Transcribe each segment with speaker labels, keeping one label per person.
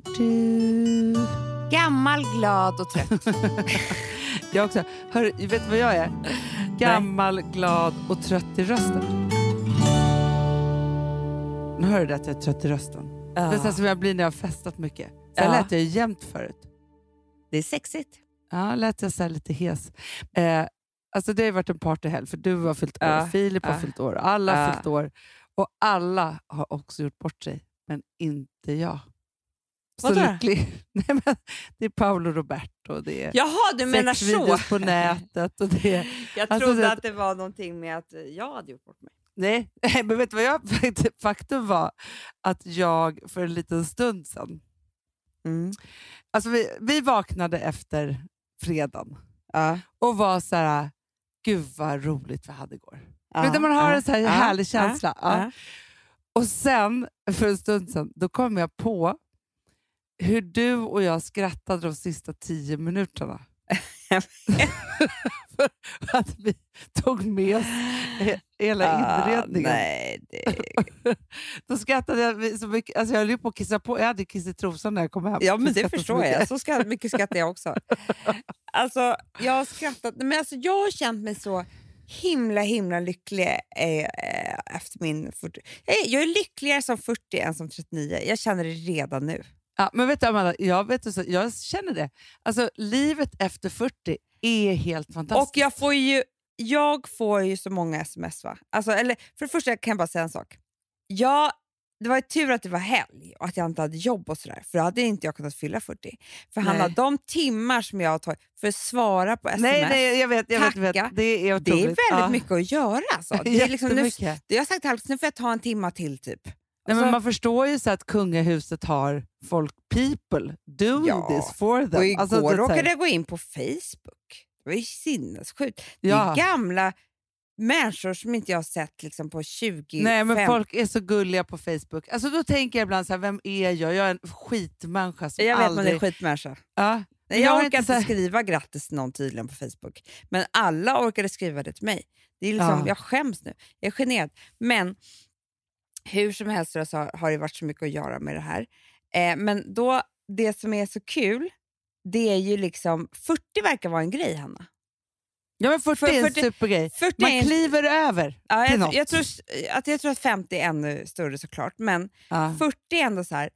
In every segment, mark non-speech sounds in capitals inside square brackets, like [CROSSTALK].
Speaker 1: tror du?
Speaker 2: Gammal, glad och trött. [LAUGHS]
Speaker 1: Jag också. Hör, vet du vad jag är? Gammal, glad och trött i rösten. Nu hör du att jag är trött i rösten. Det är så som jag blir när jag har festat mycket. Så
Speaker 2: Ja.
Speaker 1: lät jag ju jämt förut.
Speaker 2: Det är sexigt.
Speaker 1: Ja, lät jag så här lite hes. Eh, alltså det har ju varit en partyhelg för du har fyllt år,
Speaker 2: Ja,
Speaker 1: Filip har
Speaker 2: ja.
Speaker 1: fyllt år, alla har
Speaker 2: Ja.
Speaker 1: fyllt år. Och alla har också gjort bort sig, men inte jag. Lycklig. [LAUGHS] Nej, men det är Paolo Roberto, det är
Speaker 2: Jaha, du menar så.
Speaker 1: på [LAUGHS] nätet. Och det är,
Speaker 2: Jag
Speaker 1: Alltså,
Speaker 2: trodde att det var någonting med att jag hade gjort bort mig.
Speaker 1: nej, men vet du vad jag, [LAUGHS] faktum var? Att jag för en liten stund sedan,
Speaker 2: Mm.
Speaker 1: alltså vi, vi vaknade efter fredagen
Speaker 2: Ja.
Speaker 1: och var så här, gud vad roligt vi hade igår.
Speaker 2: Ja.
Speaker 1: Vet du, man har
Speaker 2: Ja.
Speaker 1: en så här härlig känsla. Och sen, för en stund sedan, då kom jag på hur du och jag skrattade de sista tio minuterna. [LAUGHS] för att vi tog med hela
Speaker 2: Ah,
Speaker 1: inredningen.
Speaker 2: nej, det... [LAUGHS]
Speaker 1: Då skrattade jag så mycket. Alltså jag höll ju på att kissa på. Jag hade kiss i trosan när jag kom hem.
Speaker 2: Ja, men det
Speaker 1: skrattade så
Speaker 2: förstår jag. Så mycket skrattar jag också. [LAUGHS] Alltså, jag har skrattat. Men alltså, jag har känt mig så himla, himla lycklig eh, eh, efter min 40. Jag är, jag är lyckligare som 40 än som 39. Jag känner det redan nu.
Speaker 1: Ja, men vet du Amanda, jag, vet du, jag känner det. Alltså, livet efter 40 är helt fantastiskt.
Speaker 2: Och jag får ju, jag får ju så många sms. Va? Alltså, eller, för det första kan jag bara säga en sak. Jag, det var ju tur att det var helg och att jag inte hade jobb och sådär. För då hade inte jag kunnat fylla 40. För Hanna, de timmar som jag har tagit för att svara på sms.
Speaker 1: nej, nej, jag vet. Jag vet, jag vet.
Speaker 2: tacka.
Speaker 1: Det är
Speaker 2: Det är väldigt
Speaker 1: ja.
Speaker 2: mycket att göra. Alltså. [LAUGHS] Det är liksom, nu, jag har sagt till Alex, nu får jag ta en timma till typ.
Speaker 1: Nej,
Speaker 2: Alltså,
Speaker 1: men man förstår ju så att kungahuset har folk, people, doing
Speaker 2: Ja,
Speaker 1: this for them.
Speaker 2: och igår
Speaker 1: Alltså, det
Speaker 2: råkade jag gå in på Facebook. Det var ju sinnessjukt. Det är
Speaker 1: Ja.
Speaker 2: gamla människor som inte jag har sett liksom, på 20
Speaker 1: Nej, men
Speaker 2: fem-
Speaker 1: folk är så gulliga på Facebook. Alltså, då tänker jag ibland så här, vem är jag? Jag är en skitmänniska som
Speaker 2: Jag vet
Speaker 1: aldrig...
Speaker 2: man är skitmänniska.
Speaker 1: Ja.
Speaker 2: Nej, jag
Speaker 1: har
Speaker 2: orkar
Speaker 1: inte
Speaker 2: inte
Speaker 1: så här-
Speaker 2: skriva grattis till någon tydligen på Facebook. Men alla orkade skriva det till mig. Det är liksom,
Speaker 1: Ja.
Speaker 2: Jag skäms nu. Jag är generad. Men hur som helst så har det varit så mycket att göra med det här. Eh, men då, det som är så kul, det är ju liksom... 40 verkar vara en grej, Hanna.
Speaker 1: Ja, men 40
Speaker 2: För-
Speaker 1: är en
Speaker 2: 40
Speaker 1: supergrej.
Speaker 2: 40 är
Speaker 1: Man
Speaker 2: en-
Speaker 1: kliver över
Speaker 2: Ja,
Speaker 1: till
Speaker 2: jag,
Speaker 1: något.
Speaker 2: jag, tror, att jag tror att 50 är ännu större såklart, men
Speaker 1: Ja.
Speaker 2: 40 är ändå så här.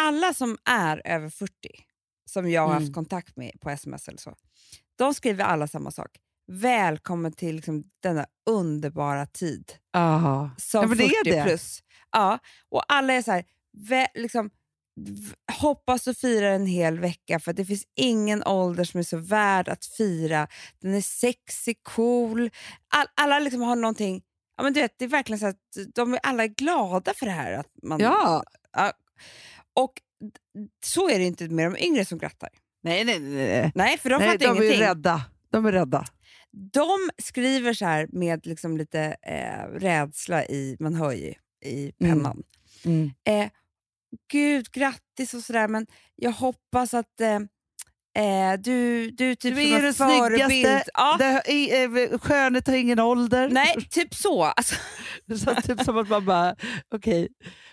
Speaker 2: Alla som är över 40, som jag har
Speaker 1: Mm.
Speaker 2: haft kontakt med på sms eller så, de skriver alla samma sak. Välkommen till liksom denna underbara tid
Speaker 1: Ja.
Speaker 2: som
Speaker 1: Ja, men det
Speaker 2: 40
Speaker 1: är det.
Speaker 2: plus. Ja, och alla är så här, vä, liksom, hoppas och firar en hel vecka för det finns ingen ålder som är så värd att fira. Den är sexy, cool. All, alla liksom har någonting, ja, men du vet, det är verkligen så att de är alla glada för det här. Att man,
Speaker 1: Ja.
Speaker 2: Ja, och så är det inte med de yngre som grattar.
Speaker 1: Nej, nej, nej. nej.
Speaker 2: För de
Speaker 1: nej
Speaker 2: fattar
Speaker 1: de är ju
Speaker 2: ingenting.
Speaker 1: rädda. De är rädda.
Speaker 2: De skriver så här med liksom lite eh, rädsla i, man hör ju i
Speaker 1: Mm.
Speaker 2: pennan. Eh, Gud, grattis och sådär, men jag hoppas att eh, eh, du, du typ
Speaker 1: Du är
Speaker 2: en
Speaker 1: den snyggaste.
Speaker 2: Ja,
Speaker 1: Det eh, skönhet har ingen ålder.
Speaker 2: nej, typ så. Alltså, [LAUGHS]
Speaker 1: Så typ som att man bara, okej.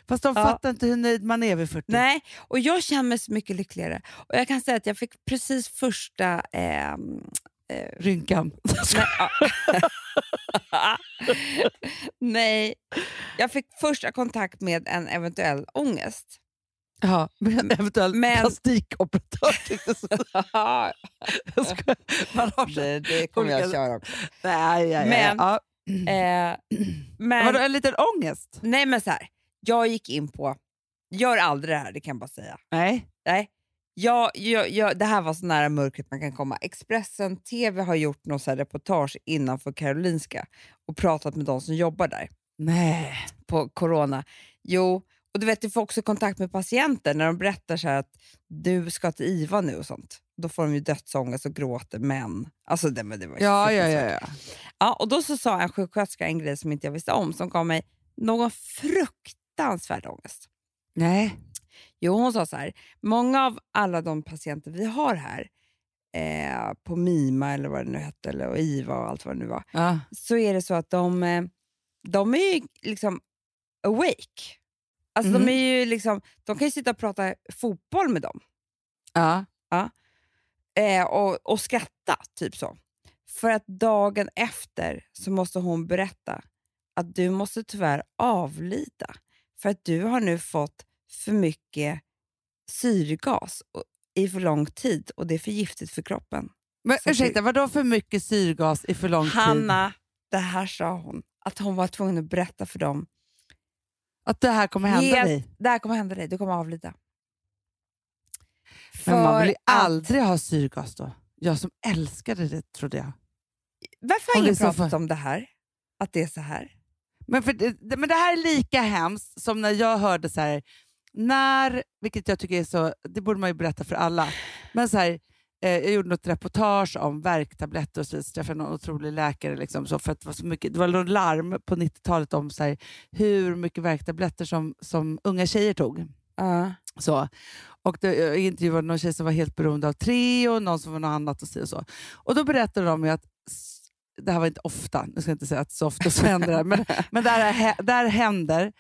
Speaker 1: Fast de
Speaker 2: Ja.
Speaker 1: fattar inte hur nöjd man är vid 40.
Speaker 2: nej, och jag känner mig så mycket lyckligare. Och jag kan säga att jag fick precis första... ehm, eh,
Speaker 1: Rynkan. [LAUGHS]
Speaker 2: nej, ja. [LAUGHS] nej, jag fick första kontakt med en eventuell ångest.
Speaker 1: Ja, med en eventuell
Speaker 2: Men-
Speaker 1: plastikoperatör. [LAUGHS] Man har
Speaker 2: det, det kommer jag köra också.
Speaker 1: Nej, ja, ja,
Speaker 2: Men-
Speaker 1: ja.
Speaker 2: Eh, [CLEARS THROAT] men,
Speaker 1: Vadå, en liten ångest?
Speaker 2: Nej men så här, jag gick in på, gör aldrig det här, det kan jag bara säga.
Speaker 1: Nej.
Speaker 2: Nej. Jag, jag, jag, det här var så nära mörkret man kan komma. Expressen TV har gjort något så reportage innanför Karolinska och pratat med de som jobbar där
Speaker 1: Nej.
Speaker 2: på corona. Jo, och du vet, du får också kontakt med patienter när de berättar så att du ska till IVA nu och sånt. Då får de ju dödsångest och gråter, men... Alltså det, men det var
Speaker 1: Ja, ja, ja, ja.
Speaker 2: Ja, och då så sa en sjuksköterska en grej som inte jag visste om som gav mig någon fruktansvärd ångest.
Speaker 1: Nej.
Speaker 2: Jo, hon sa så här, många av alla de patienter vi har här eh, på Mima eller vad det nu hette, eller och IVA och allt vad det nu var,
Speaker 1: Ja.
Speaker 2: så är det så att de, eh, de är ju liksom awake. Alltså
Speaker 1: Mhm.
Speaker 2: de, är ju liksom, de kan ju sitta och prata fotboll med dem
Speaker 1: Ja.
Speaker 2: eh, och, och skratta, typ så. För att dagen efter så måste hon berätta att du måste tyvärr avlida för att du har nu fått för mycket syrgas i för lång tid och det är för giftigt för kroppen.
Speaker 1: Men
Speaker 2: Så
Speaker 1: ursäkta, vadå för mycket syrgas i för lång tid?
Speaker 2: Hanna, det här sa hon, att hon var tvungen att berätta för dem.
Speaker 1: Att det här kommer hända
Speaker 2: Helt-
Speaker 1: dig?
Speaker 2: Det här kommer hända dig, du kommer avlida.
Speaker 1: Men man vill ju
Speaker 2: För att-
Speaker 1: aldrig ha syrgas då. Jag som älskade det trodde jag.
Speaker 2: Varför har
Speaker 1: det
Speaker 2: ingen pratat
Speaker 1: för-
Speaker 2: om det här? Att det är så här?
Speaker 1: Men, för det, det- men det här är lika hemskt som när jag hörde så här, när, vilket jag tycker är så, det borde man ju berätta för alla, men så här, eh, jag gjorde något reportage om värktabletter och så, så träffade någon otrolig läkare. Liksom, så för att det, var så mycket, det var någon larm på 90-talet om så här, hur mycket värktabletter som, som unga tjejer tog.
Speaker 2: Ja.
Speaker 1: Så. Och det, jag intervjuade någon tjej som var helt beroende av Treo, någon som var något annat och så. Och, så. och då berättade de ju att, det här var inte ofta, nu ska jag inte säga att så ofta så händer det, men, [LAUGHS] men där, där händer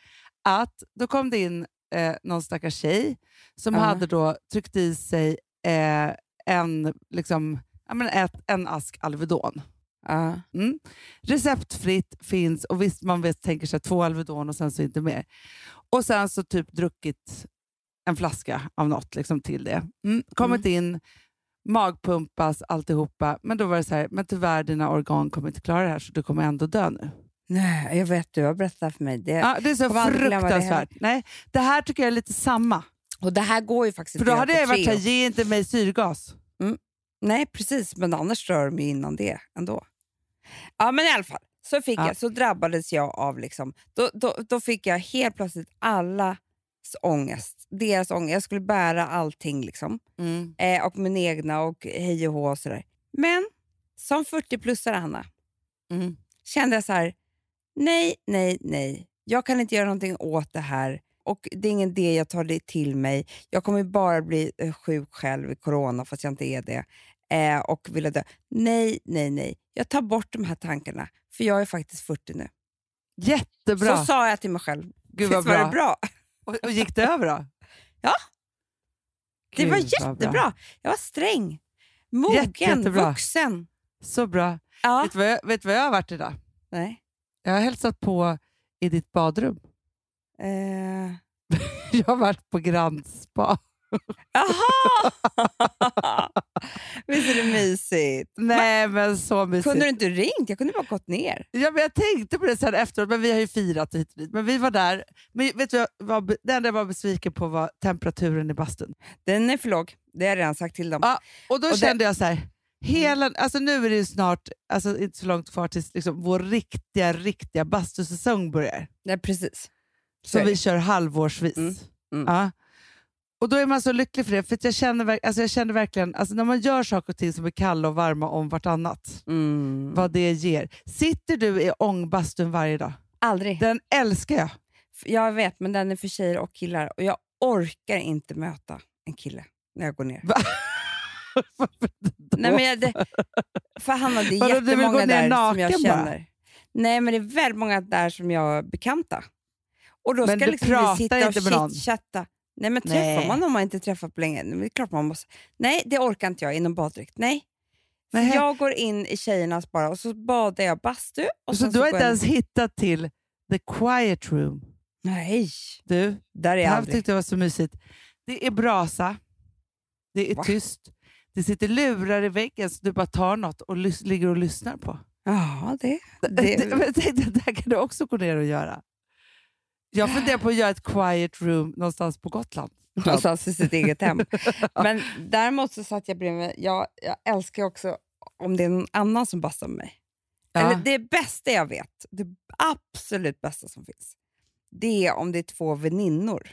Speaker 1: att då kom det in eh, någon stackars tjej som
Speaker 2: Ja.
Speaker 1: hade då tryckt i sig eh, en, liksom, ja, men ett, en ask Alvedon.
Speaker 2: Ja.
Speaker 1: Mm. Receptfritt finns och visst man vet, tänker sig två Alvedon och sen så inte mer. Och sen så typ druckit en flaska av något liksom till det. Mm. Kommit in, magpumpas, alltihopa. Men då var det så här, men tyvärr dina organ kommer inte klara det här så du kommer ändå dö nu.
Speaker 2: Nej, jag vet, du har berättat för mig. Det,
Speaker 1: Ja, det är så
Speaker 2: glömma det
Speaker 1: fruktansvärt. Nej, det här tycker jag är lite samma.
Speaker 2: Och det här går ju faktiskt
Speaker 1: För då hade jag varit såhär, ge inte mig syrgas.
Speaker 2: Nej, precis. Men annars dör de ju innan det ändå. Ja, men i alla fall. Så, fick
Speaker 1: Ja.
Speaker 2: jag, så drabbades jag av... Liksom, då, då, då fick jag helt plötsligt allas ångest. Deras ångest. Jag skulle bära allting. Liksom.
Speaker 1: Mm.
Speaker 2: Eh, och min egna och hej och hå och sådär. Men som 40-plussare, Hanna,
Speaker 1: Mm.
Speaker 2: kände jag så här, nej, nej, nej. Jag kan inte göra någonting åt det här och det är ingen idé jag tar det till mig. Jag kommer bara bli eh, sjuk själv i corona fast jag inte är det eh, och vilja dö. Nej, nej, nej. Jag tar bort de här tankarna för jag är faktiskt 40 nu.
Speaker 1: Jättebra.
Speaker 2: Så sa jag till mig själv.
Speaker 1: Gud vad
Speaker 2: var
Speaker 1: bra.
Speaker 2: det bra?
Speaker 1: Och, och gick det över då? [LAUGHS]
Speaker 2: Ja. Det var
Speaker 1: vad bra.
Speaker 2: jättebra. Jag var sträng, mogen,
Speaker 1: Jätte- jättebra.
Speaker 2: vuxen.
Speaker 1: Så bra.
Speaker 2: Ja.
Speaker 1: Vet du vad vad jag har varit idag?
Speaker 2: Nej.
Speaker 1: Jag har hälsat på i ditt badrum.
Speaker 2: Eh. [LAUGHS]
Speaker 1: Jag har varit på Grand Spa.
Speaker 2: Jaha! [LAUGHS] Visst är det mysigt?
Speaker 1: Nej, men så mysigt.
Speaker 2: Kunde du inte ringt? Jag kunde bara gått ner.
Speaker 1: Ja, men jag tänkte på det sen efteråt, men vi har ju firat hit och dit. Men vi var där. Men vet du, vad det enda jag var besviken på var temperaturen i bastun.
Speaker 2: Den är för låg. Det har jag redan sagt till dem.
Speaker 1: Ja, Och då
Speaker 2: Och det-
Speaker 1: kände jag så här, hela, alltså nu är det snart, alltså inte så långt kvar tills liksom vår riktiga, riktiga bastusäsong börjar.
Speaker 2: Nej, precis. Så
Speaker 1: Som vi kör halvårsvis.
Speaker 2: Mm, mm.
Speaker 1: Ja. Och då är man så lycklig för det, för jag, känner, alltså jag känner verkligen, alltså när man gör saker och ting som är kalla och varma om vartannat,
Speaker 2: Mm.
Speaker 1: vad det ger. Sitter du i ångbastun varje dag?
Speaker 2: Aldrig.
Speaker 1: Den älskar jag.
Speaker 2: Jag vet, men den är för tjejer och killar. Och jag orkar inte möta en kille när jag går ner. [LAUGHS] Nej, men jag, det, för Hanna, det är [LAUGHS]
Speaker 1: Vadå,
Speaker 2: jättemånga där som jag
Speaker 1: naken bara?
Speaker 2: känner. Nej, men det är väldigt många där som jag är bekanta. Och då
Speaker 1: Men
Speaker 2: ska
Speaker 1: du
Speaker 2: liksom
Speaker 1: pratar
Speaker 2: sitta och
Speaker 1: inte med någon?
Speaker 2: Nej, men träffar
Speaker 1: Nej.
Speaker 2: man om man inte träffat på länge? Det är klart man måste. Nej, det orkar inte jag inom baddräkt. Nej.
Speaker 1: Nej.
Speaker 2: Jag går in i tjejernas bara och så badar jag bastu. Och
Speaker 1: Så du har inte ens hittat till the quiet room?
Speaker 2: Nej,
Speaker 1: Du,
Speaker 2: där är
Speaker 1: det här
Speaker 2: aldrig.
Speaker 1: tyckte jag var så mysigt. Det är brasa, det är
Speaker 2: Va?
Speaker 1: tyst, det sitter lurar i väggen så du bara tar något och ligger och lyssnar på.
Speaker 2: Ja, det...
Speaker 1: Det, jag tänkte att det här kan du också gå ner och göra. Jag funderar på att göra ett quiet room någonstans på Gotland. [LAUGHS]
Speaker 2: någonstans i sitt eget hem. [LAUGHS] Men däremot så satt jag bredvid, jag, jag älskar också om det är någon annan som bastar med mig.
Speaker 1: Ja.
Speaker 2: Eller det bästa jag vet, det absolut bästa som finns, det är om det är två väninnor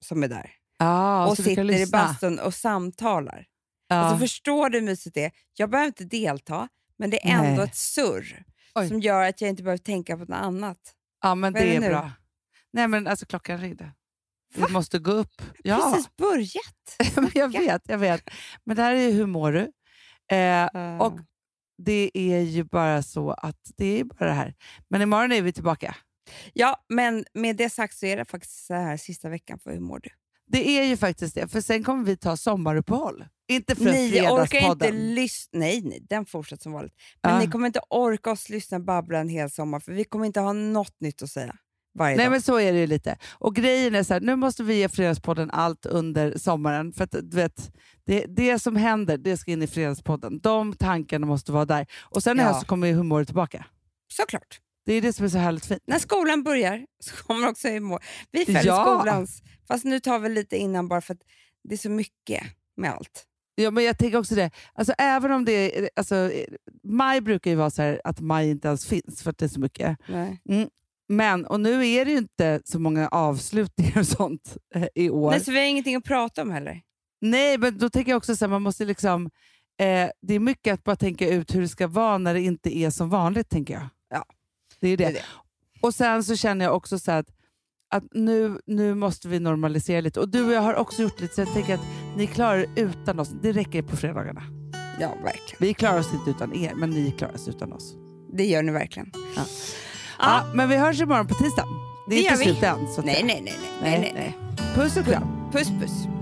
Speaker 2: som är där
Speaker 1: Ja,
Speaker 2: och sitter i bastun och samtalar.
Speaker 1: Ja.
Speaker 2: Alltså förstår du hur mysigt det är? Jag behöver inte delta, men det är ändå
Speaker 1: Nej.
Speaker 2: ett surr
Speaker 1: Oj.
Speaker 2: som gör att jag inte behöver tänka på något annat.
Speaker 1: ja, men
Speaker 2: Vad är
Speaker 1: det
Speaker 2: det
Speaker 1: är bra. Nej, men alltså klockan ringde.
Speaker 2: Va?
Speaker 1: Vi måste gå upp. Ja,
Speaker 2: Precis börjat. [LAUGHS]
Speaker 1: jag vet, jag vet. Men det här är hur mår du? Eh, och det är ju bara så att det är bara det här. Men imorgon är vi tillbaka.
Speaker 2: Ja, men med det sagt så är det faktiskt så här sista veckan för Hur mår du?
Speaker 1: Det är ju faktiskt det, för sen kommer vi ta sommaruppehåll. Inte för
Speaker 2: Nej, jag orkar inte
Speaker 1: Fredagspodden.
Speaker 2: lyssna. Nej, nej, den fortsätter som vanligt. Men
Speaker 1: Ja.
Speaker 2: ni kommer inte orka oss lyssna babbla en hel sommar för vi kommer inte ha något nytt att säga varje
Speaker 1: Nej
Speaker 2: dag.
Speaker 1: men så är det ju lite. Och grejen är så här, nu måste vi ge Fredagspodden allt under sommaren. För att du vet, det, det som händer, det ska in i Fredagspodden. De tankarna måste vara där. Och sen i
Speaker 2: Ja.
Speaker 1: höst så kommer ju humöret tillbaka.
Speaker 2: Såklart.
Speaker 1: Det är det som är så härligt fint.
Speaker 2: När skolan börjar så kommer också Hur mår Vi följer
Speaker 1: Ja.
Speaker 2: skolans, fast nu tar vi lite innan bara för att det är så mycket med allt.
Speaker 1: Ja, men jag tänker också det, alltså, även om det alltså, maj brukar ju vara så här att maj inte ens finns för att det är så mycket.
Speaker 2: Nej.
Speaker 1: Men, och nu är det ju inte så många avslutningar och sånt eh, i år.
Speaker 2: Nej, så vi har ingenting att prata om heller.
Speaker 1: Nej, men då tänker jag också så här, man måste liksom... Eh, det är mycket att bara tänka ut hur det ska vara när det inte är som vanligt, tänker jag. Det är det.
Speaker 2: det är det.
Speaker 1: Och sen så känner jag också så att, att nu, nu måste vi normalisera lite. Och du och jag har också gjort lite, så jag tänker att ni klarar er utan oss. Det räcker på fredagarna.
Speaker 2: Ja, verkligen.
Speaker 1: Vi klarar oss inte utan er, men ni klarar oss utan oss.
Speaker 2: Det gör ni verkligen.
Speaker 1: Ja.
Speaker 2: Ja.
Speaker 1: Men vi hörs imorgon på tisdag. Det är
Speaker 2: Det
Speaker 1: inte slut än.
Speaker 2: Nej, nej, nej, nej, nej, nej.
Speaker 1: Puss och kram.
Speaker 2: Puss, puss.